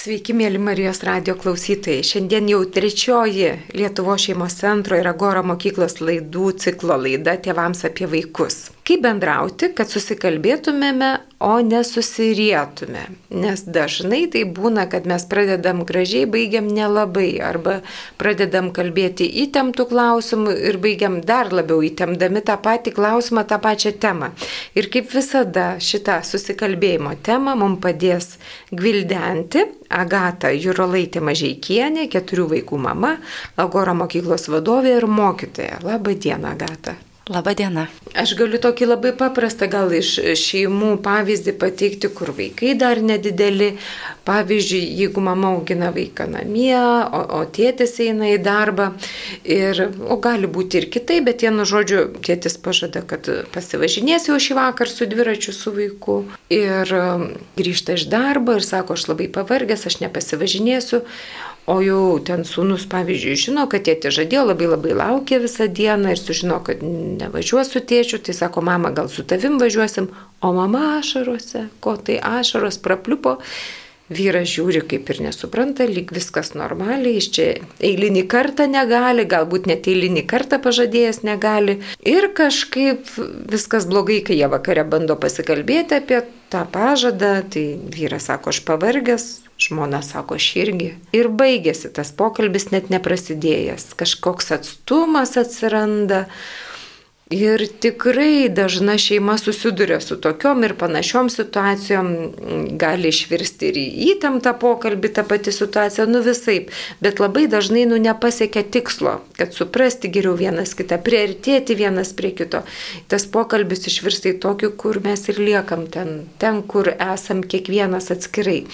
Sveiki, mėly Marijos radio klausytojai. Šiandien jau trečioji Lietuvo šeimos centro ir Agoro mokyklos laidų ciklo laida tėvams apie vaikus. Kaip bendrauti, kad susikalbėtumėme, o nesusirietume. Nes dažnai tai būna, kad mes pradedam gražiai, baigiam nelabai. Arba pradedam kalbėti įtemptų klausimų ir baigiam dar labiau įtempdami tą patį klausimą, tą pačią temą. Ir kaip visada šitą susikalbėjimo temą mums padės gvildenti Agata Jurolaitė Mažiekienė, keturių vaikų mama, Agoro mokyklos vadovė ir mokytoja. Labą dieną, Agata. Labą dieną. Aš galiu tokį labai paprastą gal iš šeimų pavyzdį pateikti, kur vaikai dar nedideli. Pavyzdžiui, jeigu mama augina vaiką namie, o, o tėtis eina į darbą. Ir, o gali būti ir kitai, bet vienu žodžiu, tėtis pažada, kad pasivažinės jau šį vakarą su dviračiu su vaiku. Ir um, grįžta iš darbo ir sako, aš labai pavargęs, aš nepasivažinėsiu. O jau ten sūnus, pavyzdžiui, žino, kad tėtė žadėjo, labai labai laukė visą dieną ir sužino, kad nevažiuos su tėčiu, tai sako, mama, gal su tavim važiuosim, o mama ašarose, ko tai ašaros prapliupo. Vyras žiūri kaip ir nesupranta, lyg viskas normaliai, iš čia eilinį kartą negali, galbūt net eilinį kartą pažadėjęs negali. Ir kažkaip viskas blogai, kai jie vakare bando pasikalbėti apie tą pažadą, tai vyras sako, aš pavargęs, žmona sako, aš irgi. Ir baigėsi tas pokalbis net neprasidėjęs, kažkoks atstumas atsiranda. Ir tikrai dažna šeima susiduria su tokiom ir panašiom situacijom, gali išvirsti ir į įtemptą pokalbį tą patį situaciją, nu visai, bet labai dažnai nu nepasiekia tikslo, kad suprasti geriau vienas kitą, priartėti vienas prie kito. Tas pokalbis išvirsta į tokį, kur mes ir liekam ten, ten kur esam kiekvienas atskirai.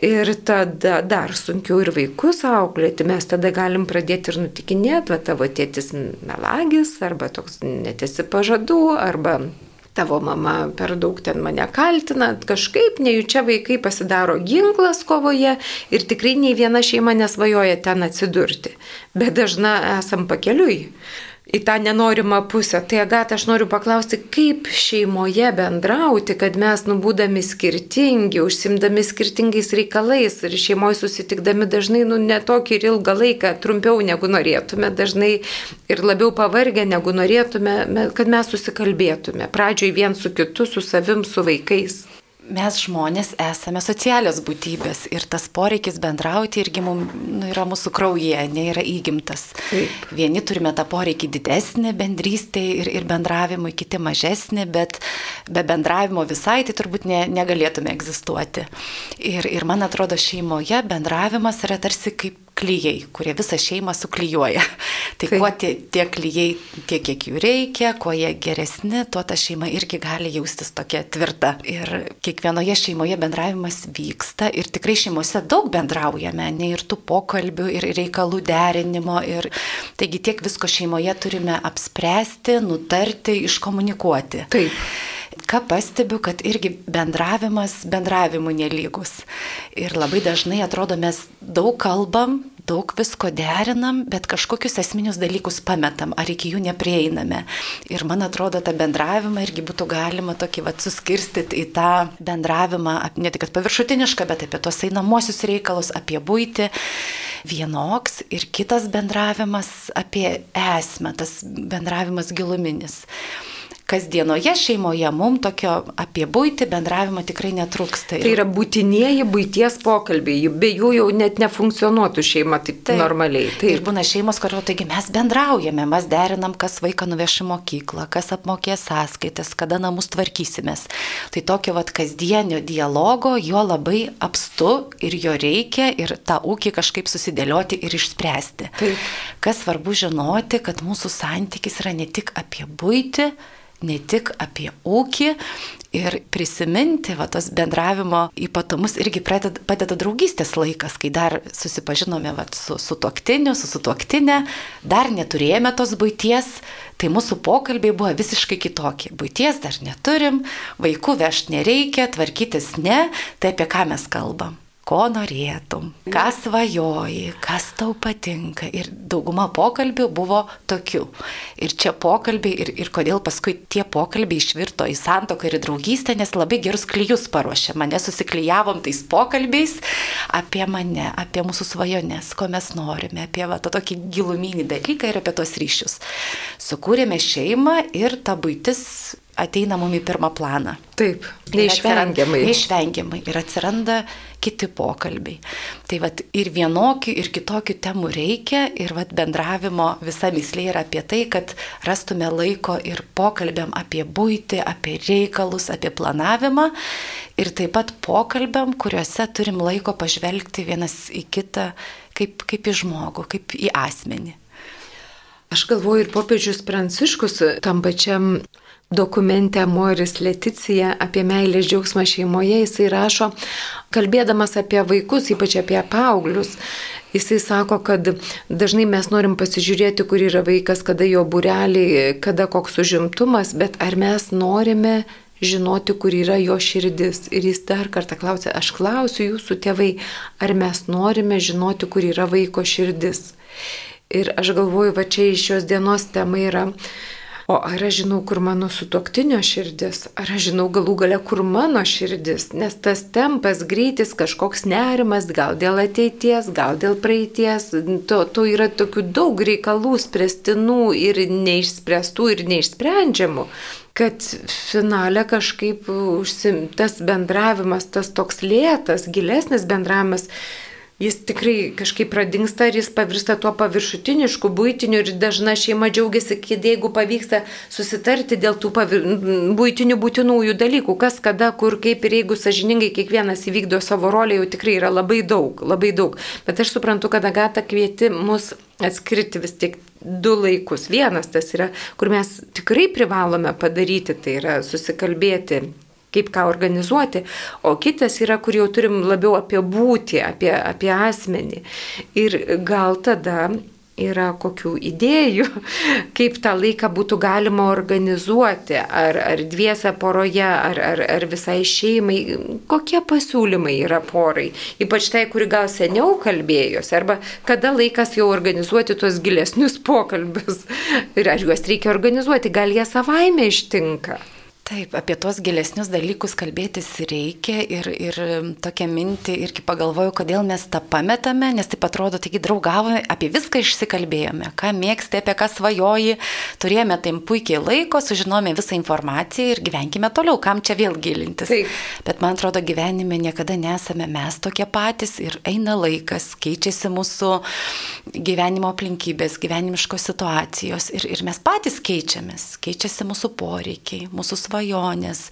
Ir tada dar sunkiau ir vaikus auklėti, mes tada galim pradėti ir nutikinėti, va tavo tėtis melagis, arba toks netesi pažadų, arba tavo mama per daug ten mane kaltina, kažkaip nejučia vaikai pasidaro ginklas kovoje ir tikrai nei viena šeima nesvajoja ten atsidurti, bet dažna esam pakeliui į tą nenorimą pusę. Tai Agata, aš noriu paklausti, kaip šeimoje bendrauti, kad mes nubūdami skirtingi, užsimdami skirtingais reikalais ir šeimoje susitikdami dažnai, nu, netokį ir ilgą laiką, trumpiau negu norėtume, dažnai ir labiau pavargę negu norėtume, kad mes susikalbėtume. Pradžioj vien su kitu, su savim, su vaikais mes žmonės esame socialios būtybės ir tas poreikis bendrauti irgi mum, nu, yra mūsų kraujyje, ne yra įgimtas. Taip. Vieni turime tą poreikį didesnį bendrystė ir, ir bendravimui, kiti mažesnį, bet be bendravimo visai tai turbūt ne, negalėtume egzistuoti. Ir, ir man atrodo, šeimoje bendravimas yra tarsi kaip klyjei, kurie visą šeimą suklyjuoja. Tai Taip. kuo tie, tie klyjei, tiek kiek jų reikia, kuo jie geresni, tuo ta šeima irgi gali jaustis tokia tvirta. Ir kiekvienoje šeimoje bendravimas vyksta ir tikrai šeimose daug bendraujame, ne ir tų pokalbių, ir reikalų derinimo. Ir taigi tiek visko šeimoje turime apspręsti, nutarti, iškomunikuoti. Taip ką pastebiu, kad irgi bendravimas bendravimui nelygus. Ir labai dažnai atrodo, mes daug kalbam, daug visko derinam, bet kažkokius esminius dalykus pametam, ar iki jų neprieiname. Ir man atrodo, tą bendravimą irgi būtų galima tokį vat suskirstyti į tą bendravimą, ne tik paviršutinišką, bet apie tos einamosius reikalus, apie būti vienoks ir kitas bendravimas apie esmę, tas bendravimas giluminis kasdienoje šeimoje mums tokio apie būti bendravimo tikrai netrūksta. Tai yra būtinieji būties pokalbiai, be jų jau net nefunkcionuotų šeima taip, taip normaliai. Taip. Ir būna šeimos, kur taigi mes bendraujame, mes derinam, kas vaiką nuveš į mokyklą, kas apmokės sąskaitas, kada namus tvarkysimės. Tai tokio vat kasdienio dialogo jo labai apstu ir jo reikia ir tą ūkį kažkaip susidėlioti ir išspręsti. Taip. Kas svarbu žinoti, kad mūsų santykis yra ne tik apie būti, ne tik apie ūkį ir prisiminti va, tos bendravimo ypatumus irgi pradeda, padeda draugystės laikas, kai dar susipažinome va, su, su tuoktiniu, su sutuoktinė, dar neturėjome tos būties, tai mūsų pokalbiai buvo visiškai kitokie. Būties dar neturim, vaikų vežti nereikia, tvarkytis ne, tai apie ką mes kalbam. Ko norėtum, ką svajoji, kas tau patinka. Ir dauguma pokalbių buvo tokių. Ir čia pokalbiai, ir, ir kodėl paskui tie pokalbiai išvirto į santoką ir į draugystę, nes labai gerus klyjus paruošė. Mane susiklyjavom tais pokalbiais apie mane, apie mūsų svajonės, ko mes norime, apie va, tą tokį giluminį dalyką ir apie tos ryšius. Sukūrėme šeimą ir ta būtis ateina mum į pirmą planą. Taip, neišvengiamai. Neišvengiamai. Ir atsiranda kiti pokalbiai. Tai vad ir vienokių, ir kitokių temų reikia. Ir vad bendravimo visa mislė yra apie tai, kad rastume laiko ir pokalbėm apie būti, apie reikalus, apie planavimą. Ir taip pat pokalbėm, kuriuose turim laiko pažvelgti vienas į kitą kaip, kaip į žmogų, kaip į asmenį. Aš galvoju ir popiežius Pranciškus tam pačiam dokumente Moris Leticija apie meilės džiaugsmą šeimoje, jisai rašo, kalbėdamas apie vaikus, ypač apie paauglius, jisai sako, kad dažnai mes norim pasižiūrėti, kur yra vaikas, kada jo bureliai, kada koks užimtumas, bet ar mes norime žinoti, kur yra jo širdis. Ir jis dar kartą klausė, aš klausiu jūsų tėvai, ar mes norime žinoti, kur yra vaiko širdis. Ir aš galvoju, va čia iš šios dienos tema yra O ar aš žinau, kur mano sutoktinio širdis, ar aš žinau galų gale, kur mano širdis, nes tas tempas, greitis, kažkoks nerimas, gal dėl ateities, gal dėl praeities, to, to yra tokių daug reikalų spręstinų ir neišspręstų ir neišsprendžiamų kad finale kažkaip užsimtas bendravimas, tas toks lėtas, gilesnis bendravimas, jis tikrai kažkaip pradingsta ir jis pavirsta tuo paviršutinišku, būtiniu ir dažna šeima džiaugiasi, kad jeigu pavyksta susitarti dėl tų pavir... būtinių būtinųjų dalykų, kas, kada, kur, kaip ir jeigu sažiningai kiekvienas įvykdo savo rolę, jau tikrai yra labai daug, labai daug. Bet aš suprantu, kad Agata kvieti mus atskirti vis tik du laikus. Vienas tas yra, kur mes tikrai privalome padaryti, tai yra susikalbėti kaip ką organizuoti, o kitas yra, kur jau turim labiau apie būti, apie, apie asmenį. Ir gal tada yra kokių idėjų, kaip tą laiką būtų galima organizuoti, ar, ar dviese poroje, ar, ar, ar visai šeimai, kokie pasiūlymai yra porai, ypač tai, kuri gal seniau kalbėjosi, arba kada laikas jau organizuoti tuos gilesnius pokalbius ir ar juos reikia organizuoti, gal jie savaime ištinka. Taip, apie tuos gilesnius dalykus kalbėtis reikia ir, ir tokią mintį irgi pagalvoju, kodėl mes tą pametame, nes taip atrodo, taigi draugavome, apie viską išsikalbėjome, ką mėgsti, apie ką svajoji, turėjome tam puikiai laiko, sužinome visą informaciją ir gyvenkime toliau, kam čia vėl gilintis. Taip. Bet man atrodo, gyvenime niekada nesame mes tokie patys ir eina laikas, keičiasi mūsų gyvenimo aplinkybės, gyvenimiškos situacijos ir, ir mes patys keičiamės, keičiasi mūsų poreikiai, mūsų svajonės svajonės,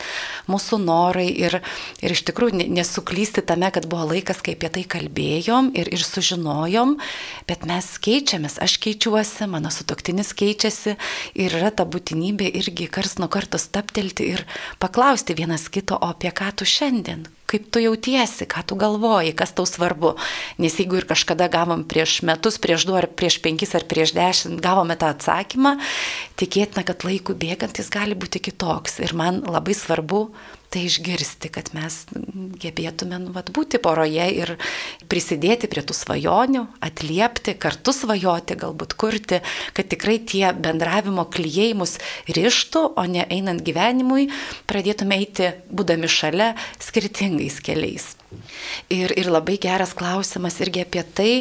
mūsų norai ir, ir iš tikrųjų nesuklysti tame, kad buvo laikas, kai apie tai kalbėjom ir, ir sužinojom, bet mes keičiamės, aš keičiuosi, mano sutoktinis keičiasi ir yra ta būtinybė irgi kars nuo karto staptelti ir paklausti vienas kito, o apie ką tu šiandien, kaip tu jautiesi, ką tu galvoji, kas tau svarbu. Nes jeigu ir kažkada gavom prieš metus, prieš du ar prieš penkis ar prieš dešimt gavome tą atsakymą, tikėtina, kad laikų bėgant jis gali būti kitoks. Ir man labai svarbu tai išgirsti, kad mes gebėtume nu, vat, būti poroje ir prisidėti prie tų svajonių, atliepti, kartu svajoti, galbūt kurti, kad tikrai tie bendravimo klyjei mus ryštų, o ne einant gyvenimui pradėtume eiti, būdami šalia, skirtingais keliais. Ir, ir labai geras klausimas irgi apie tai,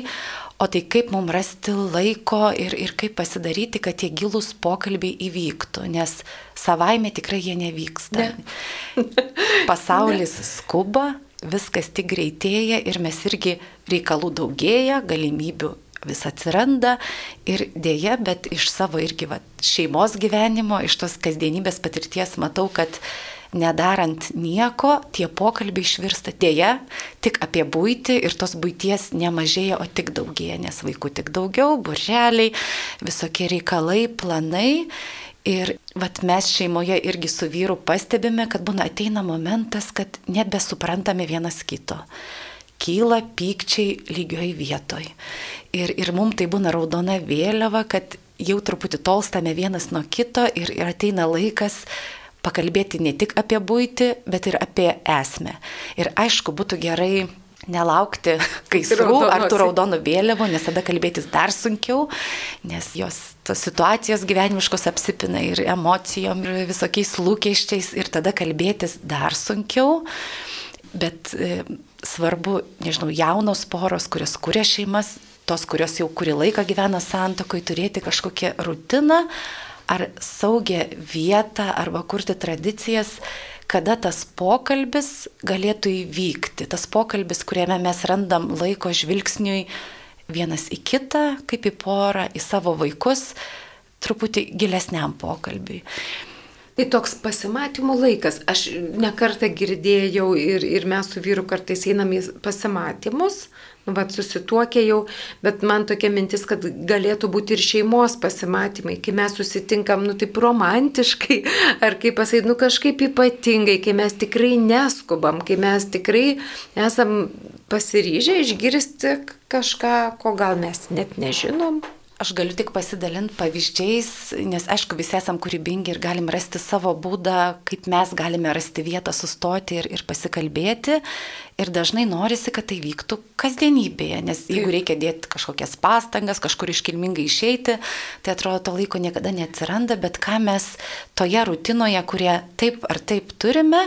O tai kaip mums rasti laiko ir, ir kaip pasidaryti, kad tie gilūs pokalbiai įvyktų, nes savaime tikrai jie nevyksta. Ne. Pasaulis ne. skuba, viskas tik greitėja ir mes irgi reikalų daugėja, galimybių vis atsiranda ir dėja, bet iš savo irgi va, šeimos gyvenimo, iš tos kasdienybės patirties matau, kad nedarant nieko, tie pokalbiai išvirsta dėja tik apie būti ir tos būties nemažėja, o tik daugėja, nes vaikų tik daugiau, burželiai, visokie reikalai, planai. Ir vat, mes šeimoje irgi su vyru pastebime, kad būna ateina momentas, kad nebesuprantame vienas kito. Kyla pykčiai lygioj vietoj. Ir, ir mums tai būna raudona vėliava, kad jau truputį tolstame vienas nuo kito ir, ir ateina laikas pakalbėti ne tik apie būti, bet ir apie esmę. Ir aišku, būtų gerai nelaukti gaisrų ar tų raudonų vėliavų, nes tada kalbėtis dar sunkiau, nes jos tos situacijos gyvenimiškos apsipina ir emocijom, ir visokiais lūkesčiais, ir tada kalbėtis dar sunkiau. Bet e, svarbu, nežinau, jaunos poros, kurios kuria šeimas, tos, kurios jau kurį laiką gyvena santokai, turėti kažkokią rutiną ar saugią vietą arba kurti tradicijas, kada tas pokalbis galėtų įvykti. Tas pokalbis, kuriame mes randam laiko žvilgsniui vienas į kitą, kaip į porą, į savo vaikus, truputį gilesniam pokalbiui. Tai toks pasimatymų laikas. Aš nekartą girdėjau ir, ir mes su vyru kartais einam į pasimatymus, vat susituokė jau, bet man tokia mintis, kad galėtų būti ir šeimos pasimatymai, kai mes susitinkam, nu taip romantiškai, ar kaip pasakyti, nu kažkaip ypatingai, kai mes tikrai neskubam, kai mes tikrai esam pasiryžę išgirsti kažką, ko gal mes net nežinom. Aš galiu tik pasidalinti pavyzdžiais, nes aišku, visi esam kūrybingi ir galim rasti savo būdą, kaip mes galime rasti vietą sustoti ir, ir pasikalbėti. Ir dažnai norisi, kad tai vyktų kasdienybėje, nes jeigu reikia dėti kažkokias pastangas, kažkur iškilmingai išeiti, tai atrodo, to laiko niekada neatsiranda, bet ką mes toje rutinoje, kurie taip ar taip turime,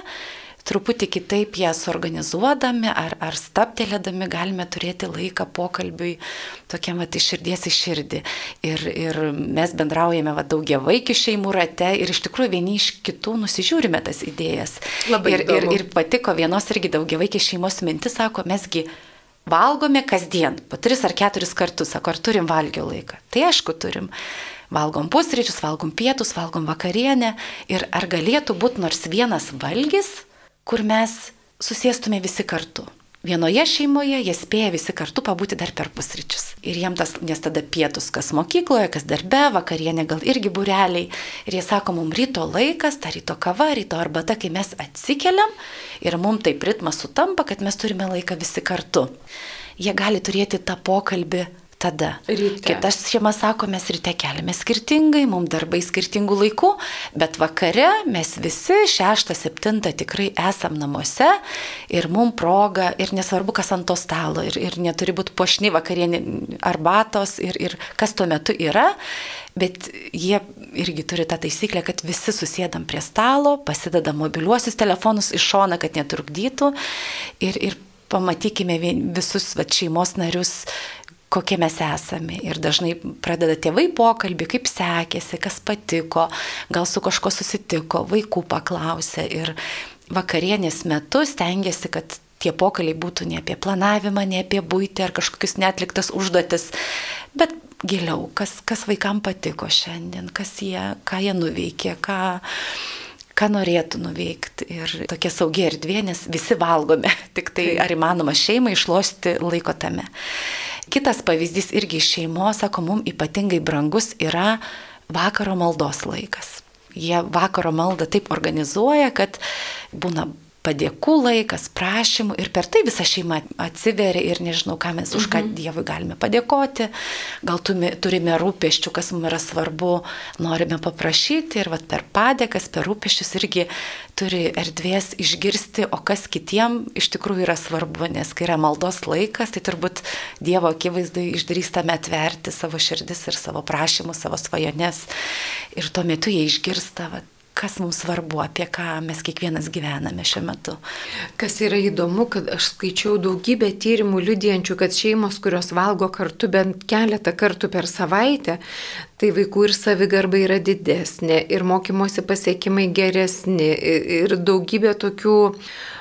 truputį kitaip ją suorganizuodami ar, ar staptelėdami galime turėti laiką pokalbiui tokiam vat, iš širdies į širdį. Ir, ir mes bendraujame va, daugia vaikių šeimų rate ir iš tikrųjų vieni iš kitų nusižiūrime tas idėjas. Labai ir, ir, ir patiko vienos irgi daugia vaikių šeimos mintis, sako, mesgi valgome kasdien, po tris ar keturis kartus, sako, ar turim valgio laiką. Tai aišku, turim valgom pusryčius, valgom pietus, valgom vakarienę ir ar galėtų būti nors vienas valgys, kur mes susėstume visi kartu. Vienoje šeimoje jie spėja visi kartu pabūti dar per pusryčius. Ir jiem tas, nes tada pietus, kas mokykloje, kas darbe, vakarienė gal irgi bureliai. Ir jie sako, mums ryto laikas, ta ryto kava, ryto arbata, kai mes atsikeliam ir mums taip ritmas sutampa, kad mes turime laiką visi kartu. Jie gali turėti tą pokalbį tada. Ryte. Kitas šeima sako, mes ryte keliame skirtingai, mums darbai skirtingų laikų, bet vakare mes visi 6-7 tikrai esam namuose ir mums proga, ir nesvarbu, kas ant to stalo, ir, ir neturi būti pošni vakarienė arbatos, ir, ir kas tuo metu yra, bet jie irgi turi tą taisyklę, kad visi susėdam prie stalo, pasideda mobiliuosius telefonus iš šona, kad netrukdytų ir, ir pamatykime visus va, šeimos narius kokie mes esame. Ir dažnai pradeda tėvai pokalbį, kaip sekėsi, kas patiko, gal su kažko susitiko, vaikų paklausė. Ir vakarienės metu stengiasi, kad tie pokalbiai būtų ne apie planavimą, ne apie būti ar kažkokius netliktas užduotis, bet giliau, kas, kas vaikam patiko šiandien, kas jie, ką jie nuveikė, ką, ką norėtų nuveikti. Ir tokia saugi erdvė, nes visi valgome, tik tai ar įmanoma šeimai išlošti laiko tame. Kitas pavyzdys irgi iš šeimos, sako, mums ypatingai brangus yra vakaro maldos laikas. Jie vakaro maldą taip organizuoja, kad būna padėkų laikas, prašymų ir per tai visa šeima atsiveria ir nežinau, ką mes už ką mhm. Dievui galime padėkoti, gal turime rūpeščių, kas mums yra svarbu, norime paprašyti ir vat, per padėkas, per rūpeščius irgi turi erdvės išgirsti, o kas kitiem iš tikrųjų yra svarbu, nes kai yra maldos laikas, tai turbūt Dievo akivaizdai išdrįstame atverti savo širdis ir savo prašymus, savo svajones ir tuo metu jie išgirsta, vat, kas mums svarbu, apie ką mes kiekvienas gyvename šiuo metu. Kas yra įdomu, kad aš skaičiau daugybę tyrimų liudijančių, kad šeimos, kurios valgo kartu bent keletą kartų per savaitę, tai vaikų ir savigarba yra didesnė, ir mokymosi pasiekimai geresni, ir daugybė tokių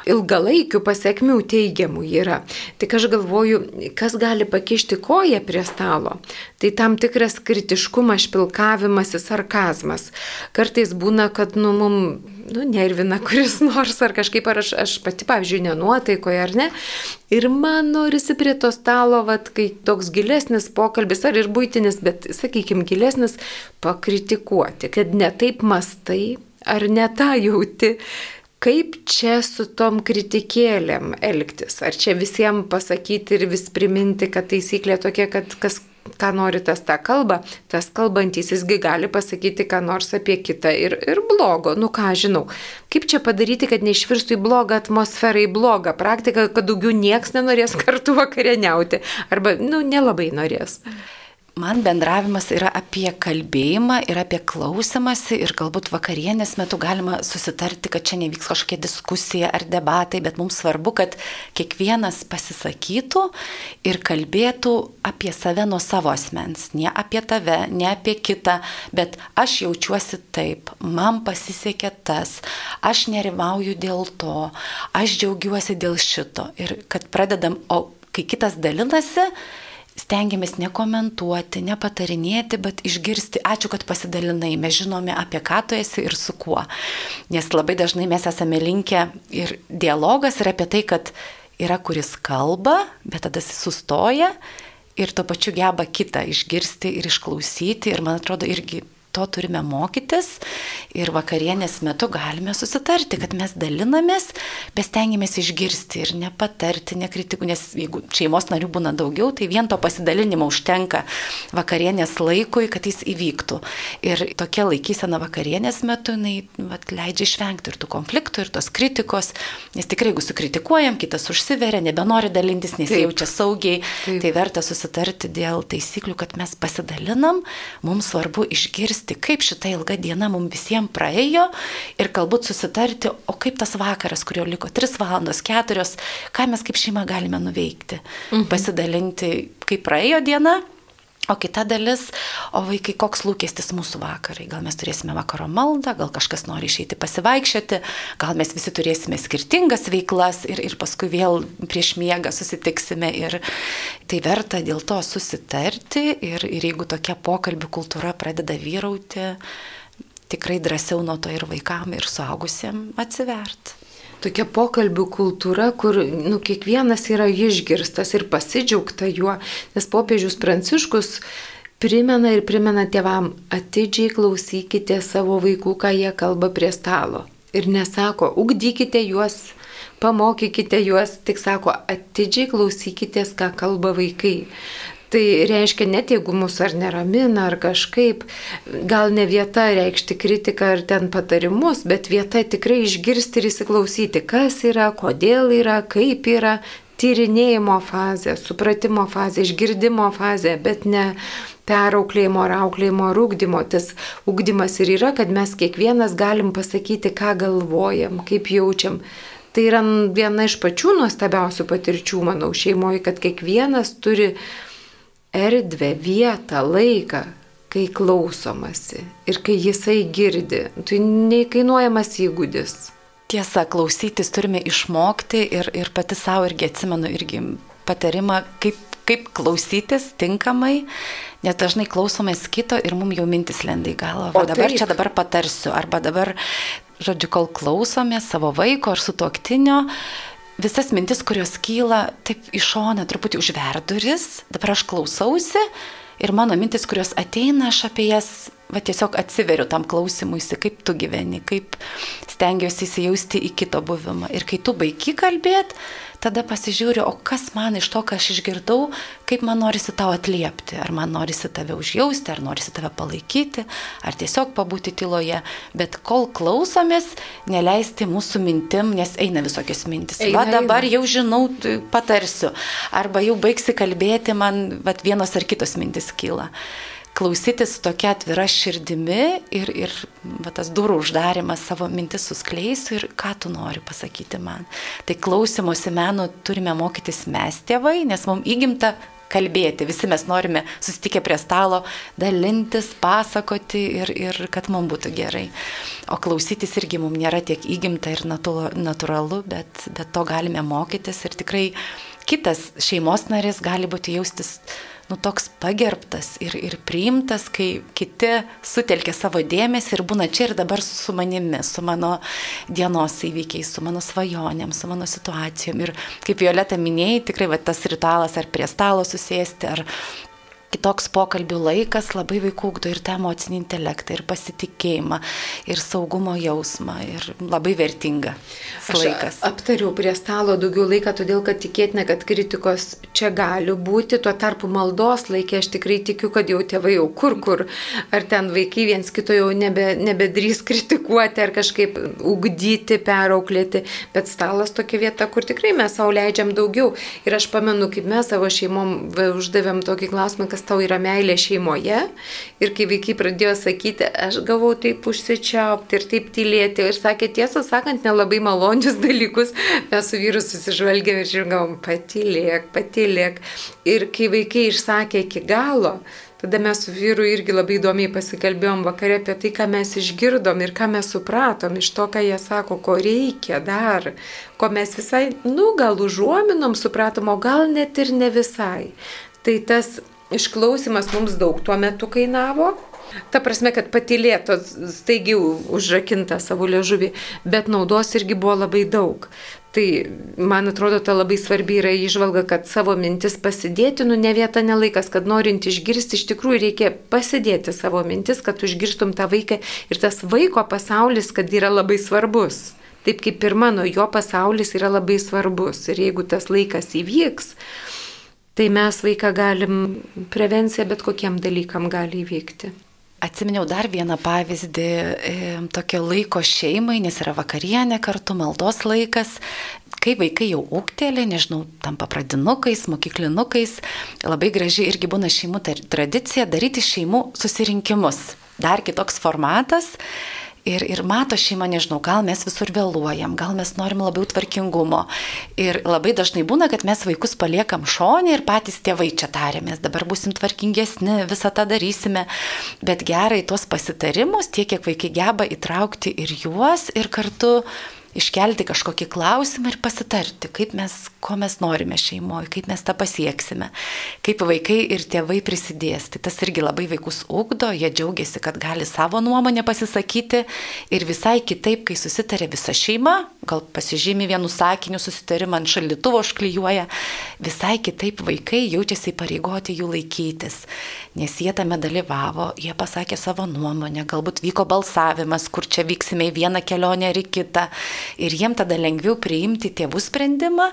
ilgalaikių pasiekmių teigiamų yra. Tik aš galvoju, kas gali pakišti koją prie stalo. Tai tam tikras kritiškumas, špilkavimas, sarkazmas. Kartais būna, kad nu, mum nu, nervina kuris nors ar kažkaip, ar aš, aš pati, pavyzdžiui, nenuotaikoje ar ne. Ir man norisi prie to stalo, vat, kai toks gilesnis pokalbis, ar ir būtinis, bet, sakykime, gilesnis, pakritikuoti, kad ne taip mastai, ar ne tą jauti Kaip čia su tom kritikėlėm elgtis? Ar čia visiems pasakyti ir vis priminti, kad taisyklė tokia, kad kas ką nori tas tą kalbą, tas kalbantysis gali pasakyti ką nors apie kitą ir, ir blogo. Nu ką žinau. Kaip čia padaryti, kad neišvirstų į blogą atmosferą, į blogą praktiką, kad daugiau nieks nenorės kartu vakarieniauti. Arba, nu, nelabai norės. Man bendravimas yra apie kalbėjimą ir apie klausimąsi ir galbūt vakarienės metu galima susitarti, kad čia nevyks kažkokia diskusija ar debatai, bet mums svarbu, kad kiekvienas pasisakytų ir kalbėtų apie save nuo savo asmens, ne apie tave, ne apie kitą, bet aš jaučiuosi taip, man pasisekė tas, aš nerimauju dėl to, aš džiaugiuosi dėl šito. Ir kad pradedam, o kai kitas dalinasi, stengiamės nekomentuoti, nepatarinėti, bet išgirsti, ačiū, kad pasidalinai, mes žinome, apie ką tu esi ir su kuo. Nes labai dažnai mes esame linkę ir dialogas yra apie tai, kad yra kuris kalba, bet tada jis sustoja ir tuo pačiu geba kitą išgirsti ir išklausyti. Ir man atrodo irgi to turime mokytis ir vakarienės metu galime susitarti, kad mes dalinamės, bet stengiamės išgirsti ir nepatarti, nekritikų, nes jeigu šeimos narių būna daugiau, tai vien to pasidalinimo užtenka vakarienės laikui, kad jis įvyktų. Ir tokia laikysena vakarienės metu, jinai vat, leidžia išvengti ir tų konfliktų, ir tos kritikos, nes tikrai jeigu sukritikuojam, kitas užsiveria, nebenori dalintis, nesijaučia saugiai, Taip. tai verta susitarti dėl taisyklių, kad mes pasidalinam, mums svarbu išgirsti suprasti, kaip šita ilga diena mums visiems praėjo ir galbūt susitarti, o kaip tas vakaras, kurio liko 3 valandos, 4, ką mes kaip šeima galime nuveikti. Mhm. Pasidalinti, kaip praėjo diena, O kita dalis, o vaikai, koks lūkestis mūsų vakarai. Gal mes turėsime vakaro maldą, gal kažkas nori išeiti pasivaikščioti, gal mes visi turėsime skirtingas veiklas ir, ir paskui vėl prieš miegą susitiksime. Ir tai verta dėl to susitarti ir, ir jeigu tokia pokalbių kultūra pradeda vyrauti, tikrai drąsiau nuo to ir vaikam, ir suaugusiems atsiverti tokia pokalbių kultūra, kur nu, kiekvienas yra išgirstas ir pasidžiaugta juo, nes popiežius Pranciškus primena ir primena tėvam, atidžiai klausykite savo vaikų, ką jie kalba prie stalo. Ir nesako, ugdykite juos, pamokykite juos, tik sako, atidžiai klausykitės, ką kalba vaikai. Tai reiškia, net jeigu mus ar neramina, ar kažkaip, gal ne vieta reikšti kritiką ar ten patarimus, bet vieta tikrai išgirsti ir įsiklausyti, kas yra, kodėl yra, kaip yra, tyrinėjimo fazė, supratimo fazė, išgirdimo fazė, bet ne perauklėjimo ar auklėjimo ar ūkdymo. Tas ūkdymas ir yra, kad mes kiekvienas galim pasakyti, ką galvojam, kaip jaučiam. Tai yra viena iš pačių nuostabiausių patirčių, manau, šeimoje, kad kiekvienas turi erdvę, vietą, laiką, kai klausomasi ir kai jisai girdi. Tai neįkainuojamas įgūdis. Tiesa, klausytis turime išmokti ir, ir pati savo irgi atsimenu irgi patarimą, kaip, kaip klausytis tinkamai, nes dažnai klausomės kito ir mums jau mintis lenda į galvą. O dabar taip. čia dabar patarsiu, arba dabar, žodžiu, kol klausomės savo vaiko ar su tuoktinio, visas mintis, kurios kyla taip iš šono, truputį užver duris, dabar aš klausausi ir mano mintis, kurios ateina, aš apie jas va, tiesiog atsiveriu tam klausimuisi, kaip tu gyveni, kaip stengiuosi įsijausti į kito buvimą. Ir kai tu baigi kalbėti, tada pasižiūriu, o kas man iš to, ką aš išgirdau, kaip man norisi tau atliepti. Ar man norisi tave užjausti, ar norisi tave palaikyti, ar tiesiog pabūti tyloje. Bet kol klausomės, neleisti mūsų mintim, nes eina visokios mintis. Eina, Va dabar eina. jau žinau, patarsiu. Arba jau baigsi kalbėti, man va, vienos ar kitos mintis kyla klausytis tokia atvira širdimi ir, ir va, tas durų uždarimas savo mintis suskleisiu ir ką tu nori pasakyti man. Tai klausimosi menų turime mokytis mes tėvai, nes mums įgimta kalbėti. Visi mes norime susitikę prie stalo, dalintis, pasakoti ir, ir kad mums būtų gerai. O klausytis irgi mums nėra tiek įgimta ir natūralu, bet, bet to galime mokytis ir tikrai kitas šeimos narys gali būti jaustis nu, toks pagerbtas ir, ir priimtas, kai kiti sutelkia savo dėmesį ir būna čia ir dabar su manimi, su mano dienos įvykiais, su mano svajonėm, su mano situacijom. Ir kaip Violeta minėjai, tikrai va, tas ritualas ar prie stalo susėsti, ar kitoks pokalbių laikas labai vaikų ugdo ir tą emocinį intelektą, ir pasitikėjimą, ir saugumo jausmą, ir labai vertinga laikas. Aš aptariau prie stalo daugiau laiką, todėl kad tikėtina, kad kritikos čia gali būti, tuo tarpu maldos laikė aš tikrai tikiu, kad jau tėvai jau kur kur, ar ten vaikai viens kito jau nebe, nebedrys kritikuoti, ar kažkaip ugdyti, perauklėti, bet stalas tokia vieta, kur tikrai mes savo leidžiam daugiau. Ir aš pamenu, kaip mes savo šeimom uždavėm tokį klausimą, kas tau yra meilė šeimoje. Ir kai vaikai pradėjo sakyti, aš gavau taip užsičiaupti ir taip tylėti. Ir sakė, tiesą sakant, nelabai malonius dalykus. Mes su vyru susižvalgėm ir žiūrėjom, patylėk, patylėk. Ir kai vaikai išsakė iki galo, Tada mes su vyru irgi labai įdomiai pasikalbėjom vakare apie tai, ką mes išgirdom ir ką mes supratom iš to, ką jie sako, ko reikia dar, ko mes visai, nu, gal užuominom, supratom, o gal net ir ne visai. Tai tas išklausimas mums daug tuo metu kainavo. Ta prasme, kad patylėtos staigiai užrakinta savo liežuvį, bet naudos irgi buvo labai daug. Tai man atrodo, ta labai svarbi yra išvalga, kad savo mintis pasidėti, nu ne vieta, ne laikas, kad norint išgirsti, iš tikrųjų reikia pasidėti savo mintis, kad užgirstum tą vaiką ir tas vaiko pasaulis, kad yra labai svarbus. Taip kaip ir mano, jo pasaulis yra labai svarbus ir jeigu tas laikas įvyks, tai mes vaiką galim, prevencija bet kokiem dalykam gali įvykti. Atsiminiau dar vieną pavyzdį e, tokio laiko šeimai, nes yra vakarienė kartu, maldos laikas. Kai vaikai jau ūktėlė, nežinau, tampa pradinukais, mokyklinukais, labai gražiai irgi būna šeimų tradicija daryti šeimų susirinkimus. Dar kitoks formatas. Ir, ir mato šeima, nežinau, gal mes visur vėluojam, gal mes norim labiau tvarkingumo. Ir labai dažnai būna, kad mes vaikus paliekam šonį ir patys tėvai čia tarėmės, dabar busim tvarkingesni, visą tą darysime. Bet gerai tuos pasitarimus, tiek kiek vaikai geba įtraukti ir juos, ir kartu iškelti kažkokį klausimą ir pasitarti, kaip mes, ko mes norime šeimoje, kaip mes tą pasieksime, kaip vaikai ir tėvai prisidės. Tai tas irgi labai vaikus ugdo, jie džiaugiasi, kad gali savo nuomonę pasisakyti ir visai kitaip, kai susitarė visa šeima, gal pasižymi vienu sakiniu susitarimą ant šaldytuvo užklijuoja, visai kitaip vaikai jaučiasi įpareigoti jų laikytis, nes jie tame dalyvavo, jie pasakė savo nuomonę, galbūt vyko balsavimas, kur čia vyksime į vieną kelionę ar į kitą ir jiem tada lengviau priimti tėvų sprendimą,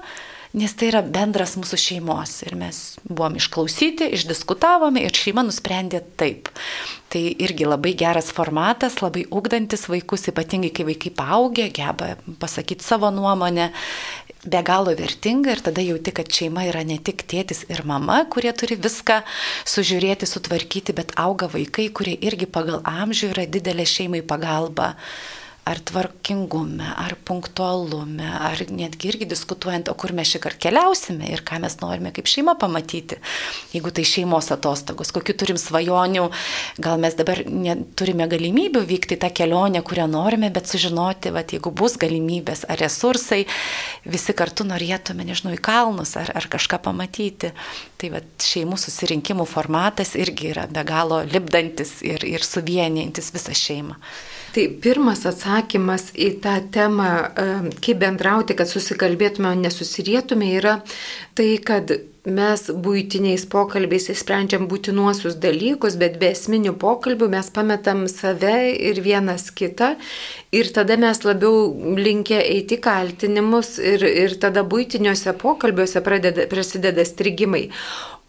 nes tai yra bendras mūsų šeimos ir mes buvom išklausyti, išdiskutavome ir šeima nusprendė taip. Tai irgi labai geras formatas, labai ugdantis vaikus, ypatingai kai vaikai paaugia, geba pasakyti savo nuomonę, be galo vertinga ir tada jauti, kad šeima yra ne tik tėtis ir mama, kurie turi viską sužiūrėti, sutvarkyti, bet auga vaikai, kurie irgi pagal amžių yra didelė šeimai pagalba ar tvarkingume, ar punktualume, ar netgi irgi diskutuojant, o kur mes šį kartą keliausime ir ką mes norime kaip šeima pamatyti. Jeigu tai šeimos atostogos, kokiu turim svajonių, gal mes dabar turime galimybių vykti tą kelionę, kurią norime, bet sužinoti, va, jeigu bus galimybės ar resursai, visi kartu norėtume, nežinau, į kalnus ar, ar kažką pamatyti. Tai va, šeimų susirinkimų formatas irgi yra be galo lipdantis ir, ir suvienijantis visą šeimą. Tai pirmas atsakymas į tą temą, kaip bendrauti, kad susikalbėtume, o nesusirietume, yra tai, kad mes būtiniais pokalbiais įsprendžiam būtinuosius dalykus, bet be esminių pokalbių mes pametam save ir vienas kitą ir tada mes labiau linkę eiti kaltinimus ir, ir tada būtiniuose pokalbiuose pradeda, prasideda strigimai.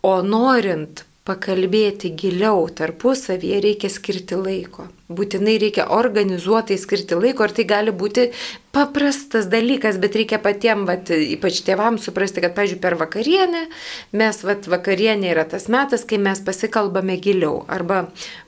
O norint pakalbėti giliau tarpusavyje reikia skirti laiko būtinai reikia organizuotai skirti laiko ir tai gali būti paprastas dalykas, bet reikia patiems, vat, ypač tėvams suprasti, kad, pažiūrėjau, per vakarienę mes, vat, vakarienė yra tas metas, kai mes pasikalbame giliau, arba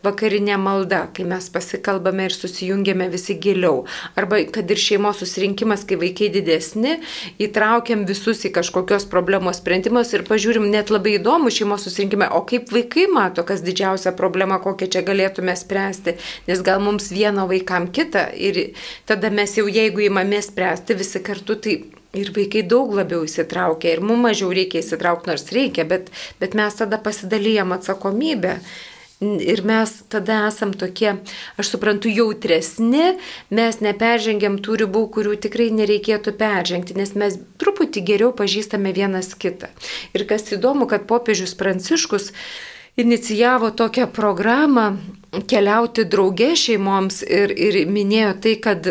vakarinė malda, kai mes pasikalbame ir susijungiame visi giliau, arba kad ir šeimos susirinkimas, kai vaikai didesni, įtraukiam visus į kažkokios problemos sprendimus ir pažiūrim net labai įdomu šeimos susirinkime, o kaip vaikai mato, kas didžiausia problema, kokią čia galėtume spręsti. Nes gal mums vieno vaikam kitą ir tada mes jau jeigu įmamės spręsti visi kartu, tai ir vaikai daug labiau įsitraukia ir mums mažiau reikia įsitraukti, nors reikia, bet, bet mes tada pasidalyjam atsakomybę. Ir mes tada esam tokie, aš suprantu, jautresni, mes neperžengiam tų ribų, kurių tikrai nereikėtų peržengti, nes mes truputį geriau pažįstame vienas kitą. Ir kas įdomu, kad popiežius Pranciškus inicijavo tokią programą keliauti draugė šeimoms ir, ir minėjo tai, kad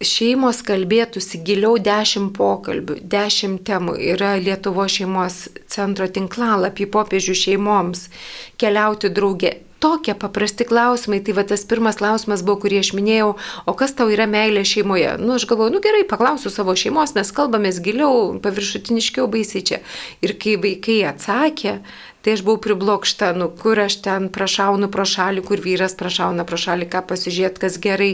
šeimos kalbėtųsi giliau dešimt pokalbių, dešimt temų. Yra Lietuvo šeimos centro tinklalapį popiežių šeimoms keliauti draugė. Tokie paprasti klausimai, tai va tas pirmas klausimas buvo, kurį aš minėjau, o kas tau yra meilė šeimoje? Nu, aš galvoju, nu gerai, paklausiu savo šeimos, mes kalbamės giliau, paviršutiniškiau baisiai čia. Ir kai vaikai atsakė, Tai aš buvau priblokšta, nu kur aš ten prašaunu pro šalį, kur vyras prašauna pro šalį, ką pasižiūrėti, kas gerai.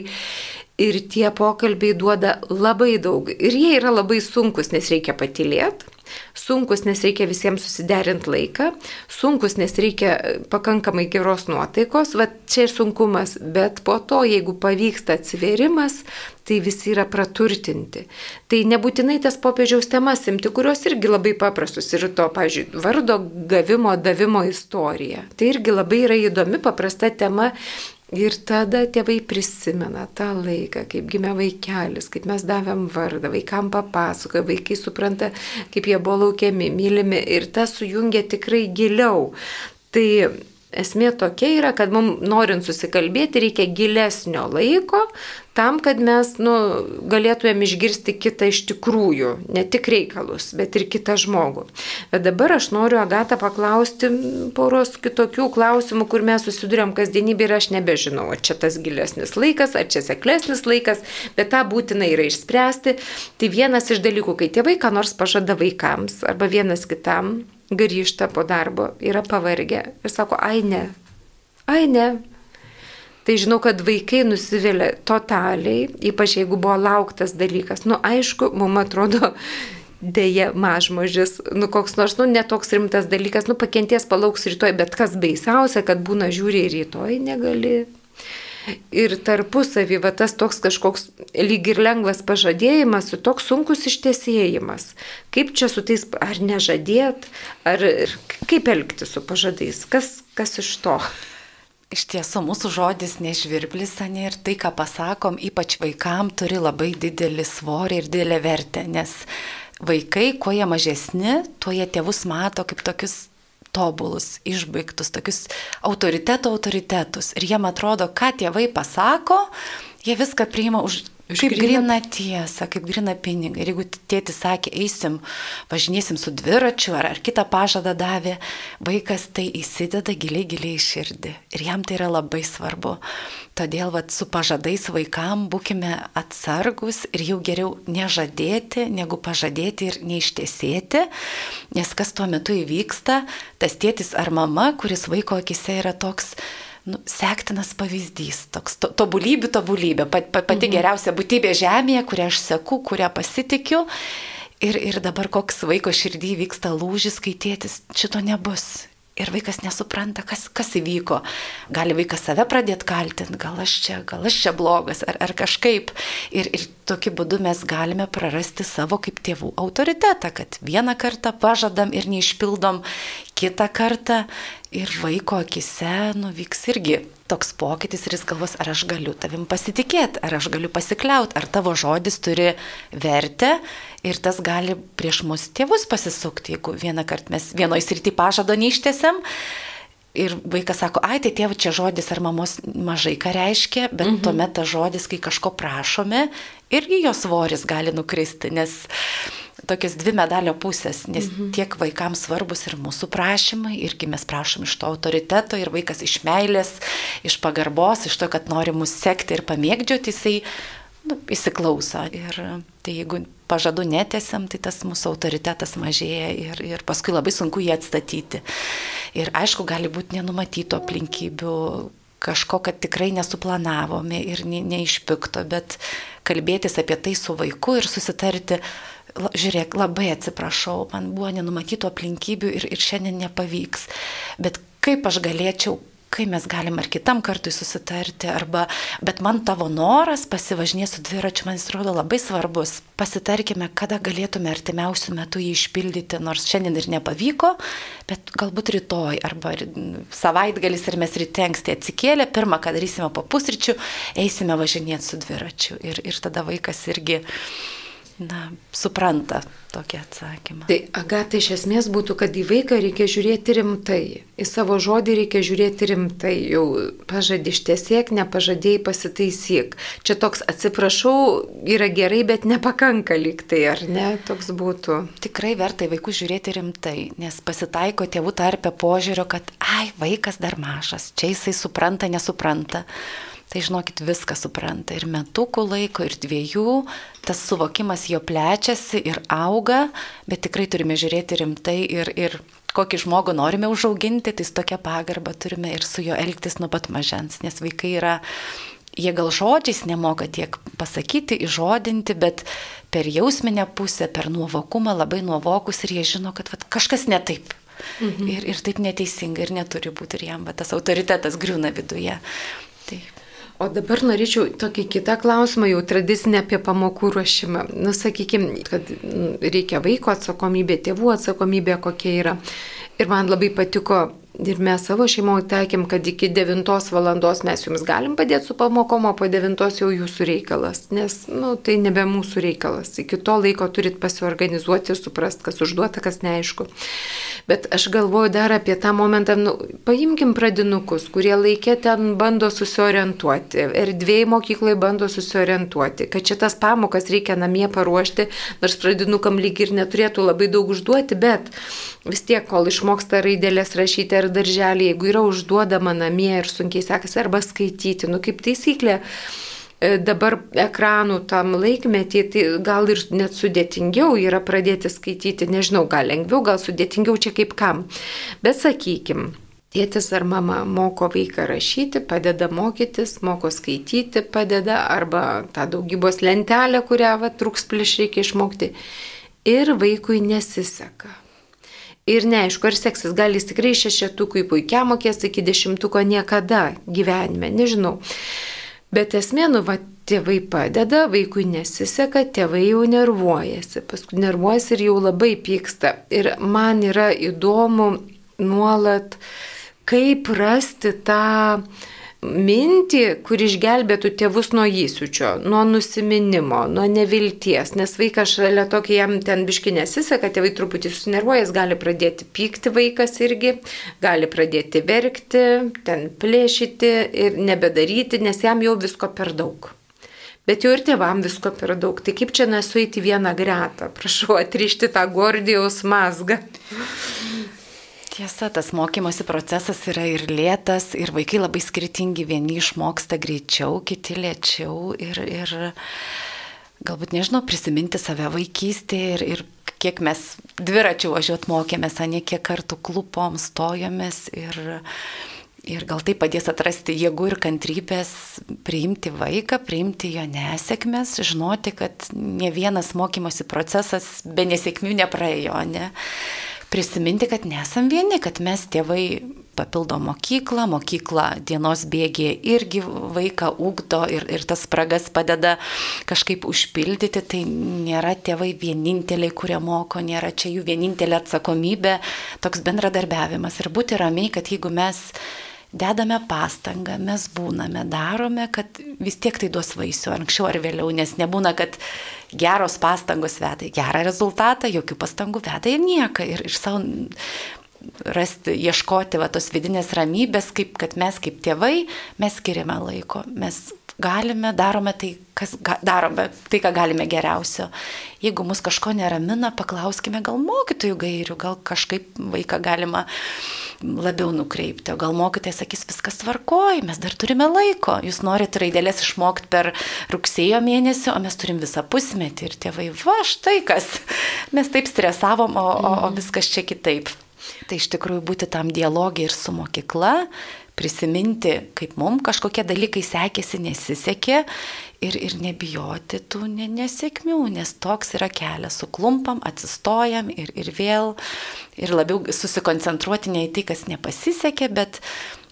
Ir tie pokalbiai duoda labai daug. Ir jie yra labai sunkus, nes reikia patilėti. Sunkus, nes reikia visiems susiderinti laiką. Sunkus, nes reikia pakankamai geros nuotaikos. Va čia sunkumas. Bet po to, jeigu pavyksta atsiverimas, tai visi yra praturtinti. Tai nebūtinai tas popiežiaus temas imti, kurios irgi labai paprastus. Ir to, pavyzdžiui, vardo gavimo, davimo istorija. Tai irgi labai yra įdomi, paprasta tema. Ir tada tėvai prisimena tą laiką, kaip gimė vaikelis, kaip mes davėm vardą, vaikam papasakoja, vaikai supranta, kaip jie buvo laukiami, mylimi ir tas sujungia tikrai giliau. Tai Esmė tokia yra, kad mums norint susikalbėti reikia gilesnio laiko tam, kad mes nu, galėtumėm išgirsti kitą iš tikrųjų, ne tik reikalus, bet ir kitą žmogų. Bet dabar aš noriu Agatą paklausti poros kitokių klausimų, kur mes susidurėm kasdienybė ir aš nebežinau, ar čia tas gilesnis laikas, ar čia seklesnis laikas, bet tą būtina yra išspręsti. Tai vienas iš dalykų, kai tėvai ką nors pažada vaikams arba vienas kitam, grįžta po darbo, yra pavargę ir sako, ai ne, ai ne. Tai žinau, kad vaikai nusivylė totaliai, ypač jeigu buvo lauktas dalykas. Nu, aišku, mums atrodo, dėja mažmožis, nu koks nors, nu netoks rimtas dalykas, nu pakenties palauks rytoj, bet kas baisiausia, kad būna žiūri rytoj negali ir tarpusavį, va tas toks kažkoks lyg ir lengvas pažadėjimas, toks sunkus ištiesėjimas. Kaip čia su tais, ar nežadėt, ar kaip elgti su pažadais, kas, kas iš to? Iš tiesų, mūsų žodis nežvirblis, ne ir tai, ką pasakom, ypač vaikam, turi labai didelį svorį ir didelę vertę, nes vaikai, kuo jie mažesni, tuo jie tėvus mato kaip tokius tobulus, išbaigtus, tokius autoriteto autoritetus. Ir jiem atrodo, ką tėvai pasako, jie viską priima už Kaip grina tiesa, kaip grina pinigai. Ir jeigu tėtis sakė, eisim, važinėsim su dviračiu ar, ar kitą pažadą davė, vaikas tai įsideda giliai, giliai širdį. Ir jam tai yra labai svarbu. Todėl vat, su pažadais vaikam būkime atsargus ir jau geriau nežadėti, negu pažadėti ir neištesėti. Nes kas tuo metu įvyksta, tas tėtis ar mama, kuris vaiko akise yra toks, nu, sektinas pavyzdys, toks to, tobulybių tobulybė, pat, pat, pati mhm. geriausia būtybė žemėje, kurią aš seku, kurią pasitikiu. Ir, ir dabar koks vaiko širdį vyksta lūžis, kai tėtis šito nebus. Ir vaikas nesupranta, kas, kas įvyko. Gali vaikas save pradėti kaltinti, gal aš čia, gal aš čia blogas, ar, ar kažkaip. Ir, ir tokiu būdu mes galime prarasti savo kaip tėvų autoritetą, kad vieną kartą pažadam ir neišpildom, kitą kartą ir vaiko akise nuvyks irgi toks pokytis ir jis galvos, ar aš galiu tavim pasitikėti, ar aš galiu pasikliauti, ar tavo žodis turi vertę ir tas gali prieš mus tėvus pasisukti, jeigu vieną kartą mes vienoje srity pažado neištėsiam. Ir vaikas sako, ai, tai tėvo čia žodis ar mamos mažai ką reiškia, bet mhm. tuomet tas žodis, kai kažko prašome, irgi jos svoris gali nukristi, nes tokias dvi medalio pusės, nes mhm. tiek vaikams svarbus ir mūsų prašymai, irgi mes prašom iš to autoriteto ir vaikas iš meilės, iš pagarbos, iš to, kad nori mus sekti ir pamėgdžioti, jisai nu, įsiklauso. Ir tai jeigu pažadų netesiam, tai tas mūsų autoritetas mažėja ir, ir paskui labai sunku jį atstatyti. Ir aišku, gali būti nenumatyto aplinkybių, kažko, kad tikrai nesuplanavome ir ne, neišpikto, bet kalbėtis apie tai su vaiku ir susitarti, žiūrėk, labai atsiprašau, man buvo nenumatytų aplinkybių ir, ir šiandien nepavyks. Bet kaip aš galėčiau, kai mes galim ar kitam kartui susitarti, arba, bet man tavo noras pasivažinėti su dviračiu, man jis atrodo labai svarbus. Pasitarkime, kada galėtume artimiausių metų jį išpildyti, nors šiandien ir nepavyko, bet galbūt rytoj, arba savaitgalis ir mes ryte anksti atsikėlę, pirmą, ką darysime po pusryčių, eisime važinėti su dviračiu. Ir, ir tada vaikas irgi na, supranta tokį atsakymą. Tai agata iš esmės būtų, kad į vaiką reikia žiūrėti rimtai, į savo žodį reikia žiūrėti rimtai, jau pažadį ištiesiek, nepažadėjai pasitaisyk. Čia toks atsiprašau, yra gerai, bet nepakanka liktai, ar ne, toks būtų. Tikrai verta į vaikus žiūrėti rimtai, nes pasitaiko tėvų tarpe požiūrio, kad, ai, vaikas dar mažas, čia jisai supranta, nesupranta tai žinokit viską supranta. Ir metukų laiko, ir dviejų, tas suvokimas jo plečiasi ir auga, bet tikrai turime žiūrėti rimtai ir, ir kokį žmogų norime užauginti, tai su tokia pagarba turime ir su juo elgtis nuo pat mažens, nes vaikai yra jie gal žodžiais nemoka tiek pasakyti, įžodinti, bet per jausminę pusę, per nuovokumą labai nuovokus ir jie žino, kad vat, kažkas ne taip. Mhm. Ir, ir taip neteisinga ir neturi būti ir jam, bet tas autoritetas griūna viduje. Tai O dabar norėčiau tokį kitą klausimą, jau tradicinę apie pamokų ruošimą. Nu, sakykime, kad reikia vaiko atsakomybė, tėvų atsakomybė kokia yra. Ir man labai patiko Ir mes savo šeimoje taikėm, kad iki 9 valandos mes jums galim padėti su pamokom, o po 9 jau jūsų reikalas, nes nu, tai nebe mūsų reikalas. Iki to laiko turit pasiorganizuoti ir suprast, kas užduota, kas neaišku. Bet aš galvoju dar apie tą momentą, nu, paimkim pradinukus, kurie laikė ten bando susiorientuoti, erdvėjai mokykloje bando susiorientuoti, kad šitas pamokas reikia namie paruošti, nors pradinukam lyg ir neturėtų labai daug užduoti, bet vis tiek, kol išmoksta raidelės rašyti ar darželį, jeigu yra užduodama namie ir sunkiai sekasi arba skaityti, nu kaip taisyklė, e, dabar ekranų tam laikmetį, tai gal ir net sudėtingiau yra pradėti skaityti, nežinau, gal lengviau, gal sudėtingiau čia kaip kam. Bet sakykim, tėtis ar mama moko vaiką rašyti, padeda mokytis, moko skaityti, padeda, arba tą daugybos lentelę, kurią va, truks pliš reikia išmokti. Ir vaikui nesiseka Ir neaišku, ar seksis, gal jis tikrai šešetukui puikia mokės iki dešimtuko niekada gyvenime, nežinau. Bet esmė, nu, va, tėvai padeda, vaikui nesiseka, tėvai jau nervuojasi, paskui nervuojasi ir jau labai pyksta. Ir man yra įdomu nuolat, kaip rasti tą mintį, kur išgelbėtų tėvus nuo įsiučio, nuo nusiminimo, nuo nevilties, nes vaikas šalia to, kai jam ten biški nesiseka, tėvai truputį susinervuojas, gali pradėti pykti vaikas irgi, gali pradėti verkti, ten plėšyti ir nebedaryti, nes jam jau visko per daug. Bet jau ir tėvam visko per daug. Tai kaip čia nesueiti vieną gretą? Prašau atrišti tą Gordijaus mazgą. Tiesa, tas mokymosi procesas yra ir lėtas, ir vaikai labai skirtingi, vieni išmoksta greičiau, kiti lėčiau ir, ir galbūt, nežinau, prisiminti save vaikystėje ir, ir kiek mes dviračių važiuot mokėmės, ne kiek kartų klupom, stojomės ir, ir gal tai padės atrasti jėgų ir kantrybės priimti vaiką, priimti jo nesėkmės, žinoti, kad ne vienas mokymosi procesas be nesėkmių nepraėjo, ne prisiminti, kad nesam vieni, kad mes tėvai papildo mokyklą, mokykla dienos bėgėje irgi vaiką ūkdo ir, ir tas spragas padeda kažkaip užpildyti, tai nėra tėvai vieninteliai, kurie moko, nėra čia jų vienintelė atsakomybė, toks bendradarbiavimas ir būti ramiai, kad jeigu mes dedame pastangą, mes būname, darome, kad vis tiek tai duos vaisių, anksčiau ar vėliau, nes nebūna, kad geros pastangos veda į gerą rezultatą, jokių pastangų veda į nieką. Ir iš savo rasti, ieškoti va, tos vidinės ramybės, kaip kad mes kaip tėvai, mes skiriame laiko, mes galime, darome tai, kas ga, darome, tai, ką galime geriausio. Jeigu mus kažko neramina, paklauskime gal mokytojų gairių, gal kažkaip vaiką galima labiau nukreipti, o gal mokytojas sakys, viskas tvarkoj, mes dar turime laiko, jūs norite raidelės išmokti per rugsėjo mėnesį, o mes turim visą pusmetį ir tėvai, va štai kas, mes taip stresavom, o, o, o viskas čia kitaip. Tai iš tikrųjų būti tam dialogį ir su mokykla, prisiminti, kaip mums kažkokie dalykai sekėsi, nesisekė ir, ir nebijoti tų nesėkmių, nes toks yra kelias, suklumpam, atsistojam ir, ir vėl, ir labiau susikoncentruoti ne į tai, kas nepasisekė, bet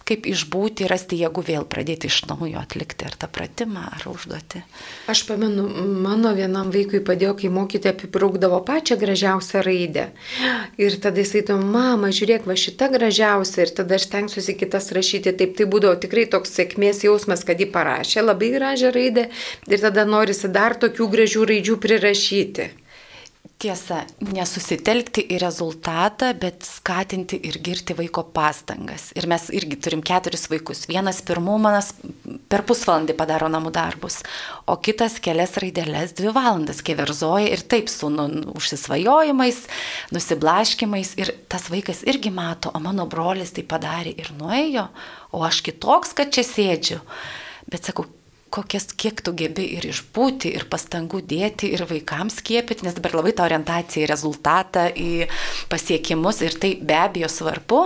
kaip išbūti, rasti jėgų vėl pradėti iš naujo atlikti ar tą pratimą, ar užduoti. Aš pamenu, mano vienam vaikui padėjo, kai mokyti apibraukdavo pačią gražiausią raidę. Ir tada jisai to, mama, žiūrėk, va šita gražiausia ir tada aš tenksiuosi kitas rašyti. Taip, tai būdavo tikrai toks sėkmės jausmas, kad jį parašė labai gražią raidę ir tada norisi dar tokių gražių raidžių prirašyti. Tiesa, nesusitelkti į rezultatą, bet skatinti ir girti vaiko pastangas. Ir mes irgi turim keturis vaikus. Vienas pirmumas per pusvalandį padaro namų darbus, o kitas kelias raidelės dvi valandas keverzoja ir taip su nu, užsisvajojimais, nusiblaškimais. Ir tas vaikas irgi mato, o mano brolis tai padarė ir nuėjo, o aš kitoks, kad čia sėdžiu. Bet sakau, kokias, kiek tu gebi ir išbūti, ir pastangų dėti, ir vaikams skiepyti, nes dabar labai ta orientacija į rezultatą, į pasiekimus, ir tai be abejo svarbu,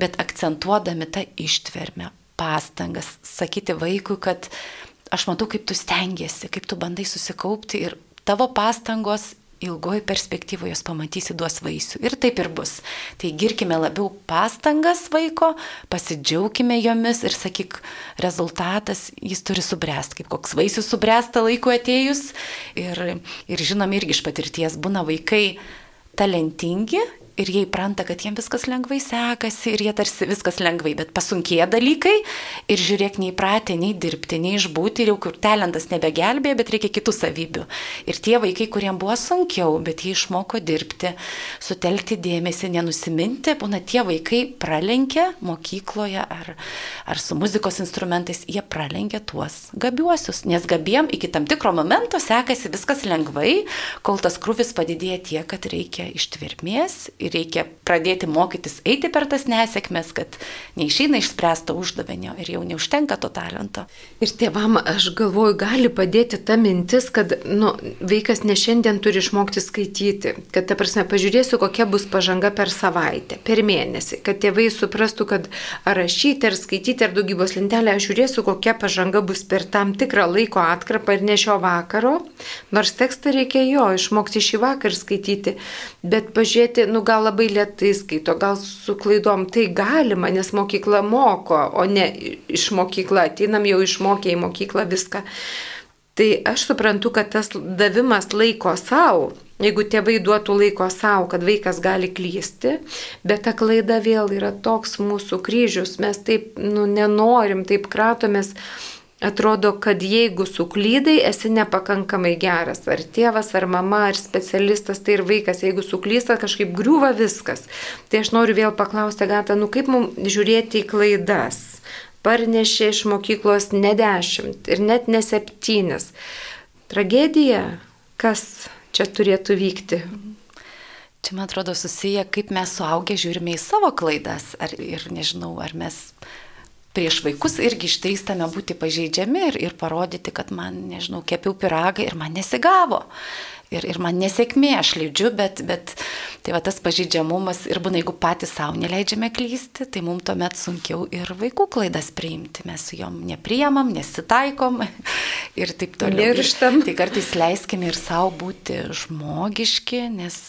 bet akcentuodami tą ištvermę, pastangas, sakyti vaikui, kad aš matau, kaip tu stengiasi, kaip tu bandai susikaupti ir tavo pastangos ilgoji perspektyvoje jos pamatysi duos vaisių. Ir taip ir bus. Tai girkime labiau pastangas vaiko, pasidžiaugkime jomis ir sakyk, rezultatas jis turi subręsti, kaip koks vaisius subręsta laiku atėjus. Ir, ir žinom irgi iš patirties, būna vaikai talentingi ir jie įpranta, kad jiems viskas lengvai sekasi ir jie tarsi viskas lengvai, bet pasunkėja dalykai ir žiūrėk, neįpratę nei dirbti, nei išbūti ir jau kur talentas nebegelbėja, bet reikia kitų savybių. Ir tie vaikai, kuriems buvo sunkiau, bet jie išmoko dirbti, sutelkti dėmesį, nenusiminti, būna tie vaikai pralenkia mokykloje ar, ar su muzikos instrumentais, jie pralenkia tuos gabiuosius, nes gabiem iki tam tikro momento sekasi viskas lengvai, kol tas krūvis padidėja tiek, kad reikia ištvirmės ir reikia pradėti mokytis eiti per tas nesėkmes, kad neišeina išspręsto uždavinio ir jau neužtenka to talento. Ir tėvam, aš galvoju, gali padėti ta mintis, kad nu, vaikas ne šiandien turi išmokti skaityti, kad, ta prasme, pažiūrėsiu, kokia bus pažanga per savaitę, per mėnesį, kad tėvai suprastų, kad ar rašyti, ar skaityti, ar daugybos lentelę, aš žiūrėsiu, kokia pažanga bus per tam tikrą laiko atkarpą ir ne šio vakaro, nors tekstą reikia jo išmokti šį vakarą skaityti, bet pažiūrėti, nu gal gal labai lietai skaito, gal su klaidom, tai galima, nes mokykla moko, o ne iš mokykla, ateinam jau išmokę į mokyklą viską. Tai aš suprantu, kad tas davimas laiko savo, jeigu tėvai duotų laiko savo, kad vaikas gali klysti, bet ta klaida vėl yra toks mūsų kryžius, mes taip nu, nenorim, taip kratomės Atrodo, kad jeigu suklydai, esi nepakankamai geras, ar tėvas, ar mama, ar specialistas, tai ir vaikas, jeigu suklysta, kažkaip griūva viskas. Tai aš noriu vėl paklausti, Gata, nu kaip mums žiūrėti į klaidas? Parnešė iš mokyklos ne dešimt ir net ne septynis. Tragedija, kas čia turėtų vykti? Čia, man atrodo, susiję, kaip mes suaugę žiūrime į savo klaidas. Ar, ir nežinau, ar mes prieš vaikus irgi išteistame būti pažeidžiami ir, ir parodyti, kad man, nežinau, kepiau piragą ir man nesigavo. Ir, ir man nesėkmė, aš leidžiu, bet, bet tai va tas pažeidžiamumas ir būna, jeigu patys savo neleidžiame klysti, tai mums tuomet sunkiau ir vaikų klaidas priimti. Mes su juom nepriemam, nesitaikom ir taip toliau. Mirštam. Tai kartais leiskime ir savo būti žmogiški, nes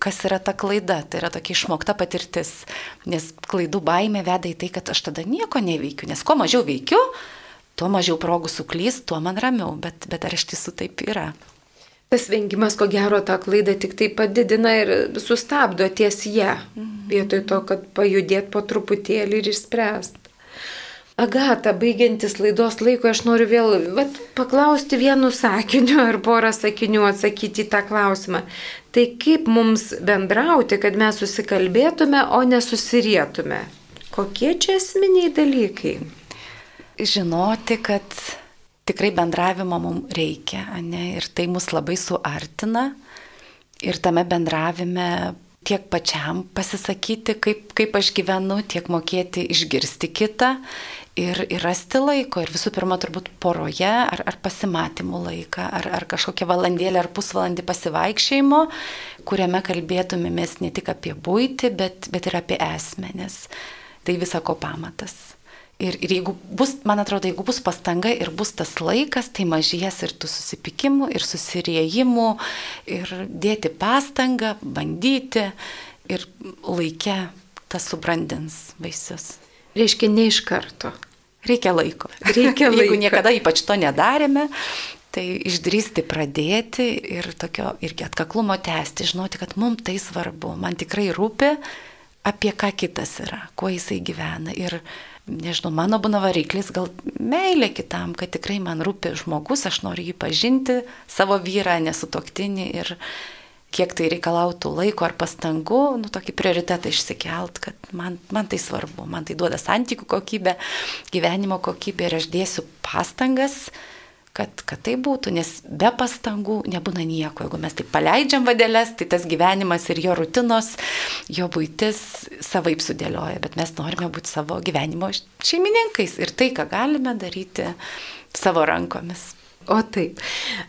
kas yra ta klaida, tai yra tokia išmokta patirtis, nes klaidų baime veda į tai, kad aš tada nieko neveikiu, nes kuo mažiau veikiu, tuo mažiau progų suklys, tuo man ramiau, bet, bet ar iš tiesų taip yra? Tas vengimas, ko gero, tą klaidą tik tai padidina ir sustabdo ties ją, mhm. vietoj to, kad pajudėt po truputėlį ir išspręst. Agata, baigiantis laidos laiko, aš noriu vėl vat, paklausti vienu sakiniu ar porą sakinių atsakyti į tą klausimą. Tai kaip mums bendrauti, kad mes susikalbėtume, o nesusirietume? Kokie čia esminiai dalykai? Žinoti, kad tikrai bendravimo mums reikia, ne? ir tai mus labai suartina. Ir tame bendravime tiek pačiam pasisakyti, kaip, kaip aš gyvenu, tiek mokėti išgirsti kitą ir, ir rasti laiko. Ir visų pirma, turbūt poroje ar, ar pasimatymų laiką, ar, ar kažkokią valandėlę ar pusvalandį pasivaikščiojimo, kuriame kalbėtumėmės ne tik apie būti, bet, bet ir apie esmę, nes tai visako pamatas. Ir, ir jeigu bus, man atrodo, jeigu bus pastanga ir bus tas laikas, tai mažės ir tų susipykimų, ir susiriejimų, ir dėti pastangą, bandyti ir laikę tas subrandins vaisius. Reiškia, ne iš karto. Reikia laiko. Reikia laiko. Jeigu niekada ypač to nedarėme, tai išdrysti pradėti ir tokio irgi atkaklumo tęsti, žinoti, kad mums tai svarbu, man tikrai rūpi, apie ką kitas yra, kuo jisai gyvena. Ir, nežinau, mano būna variklis gal meilė kitam, kad tikrai man rūpi žmogus, aš noriu jį pažinti, savo vyrą, nesutoktinį ir kiek tai reikalautų laiko ar pastangų, nu, tokį prioritetą išsikelt, kad man, man tai svarbu, man tai duoda santykių kokybę, gyvenimo kokybę ir aš dėsiu pastangas, kad, kad tai būtų, nes be pastangų nebūna nieko. Jeigu mes taip paleidžiam vadėlės, tai tas gyvenimas ir jo rutinos, jo būtis savaip sudėlioja, bet mes norime būti savo gyvenimo šeimininkais ir tai, ką galime daryti savo rankomis. O taip.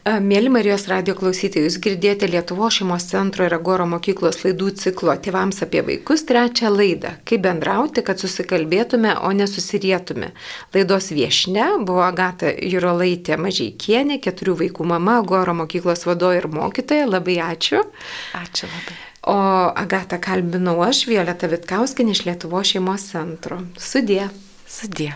Mėly Marijos radio klausytojai, jūs girdėjote Lietuvo šeimos centro ir Agoro mokyklos laidų ciklo Tėvams apie vaikus trečią laidą. Kaip bendrauti, kad susikalbėtume, o nesusirietume. Laidos viešne buvo Agata Jurolaitė Mažiekienė, keturių vaikų mama, Agoro mokyklos vadovė ir mokytoja. Labai ačiū. Ačiū labai. O Agatą kalbinau aš, Violeta Vitkauskinė iš Lietuvo šeimos centro. Sudė. Sudė.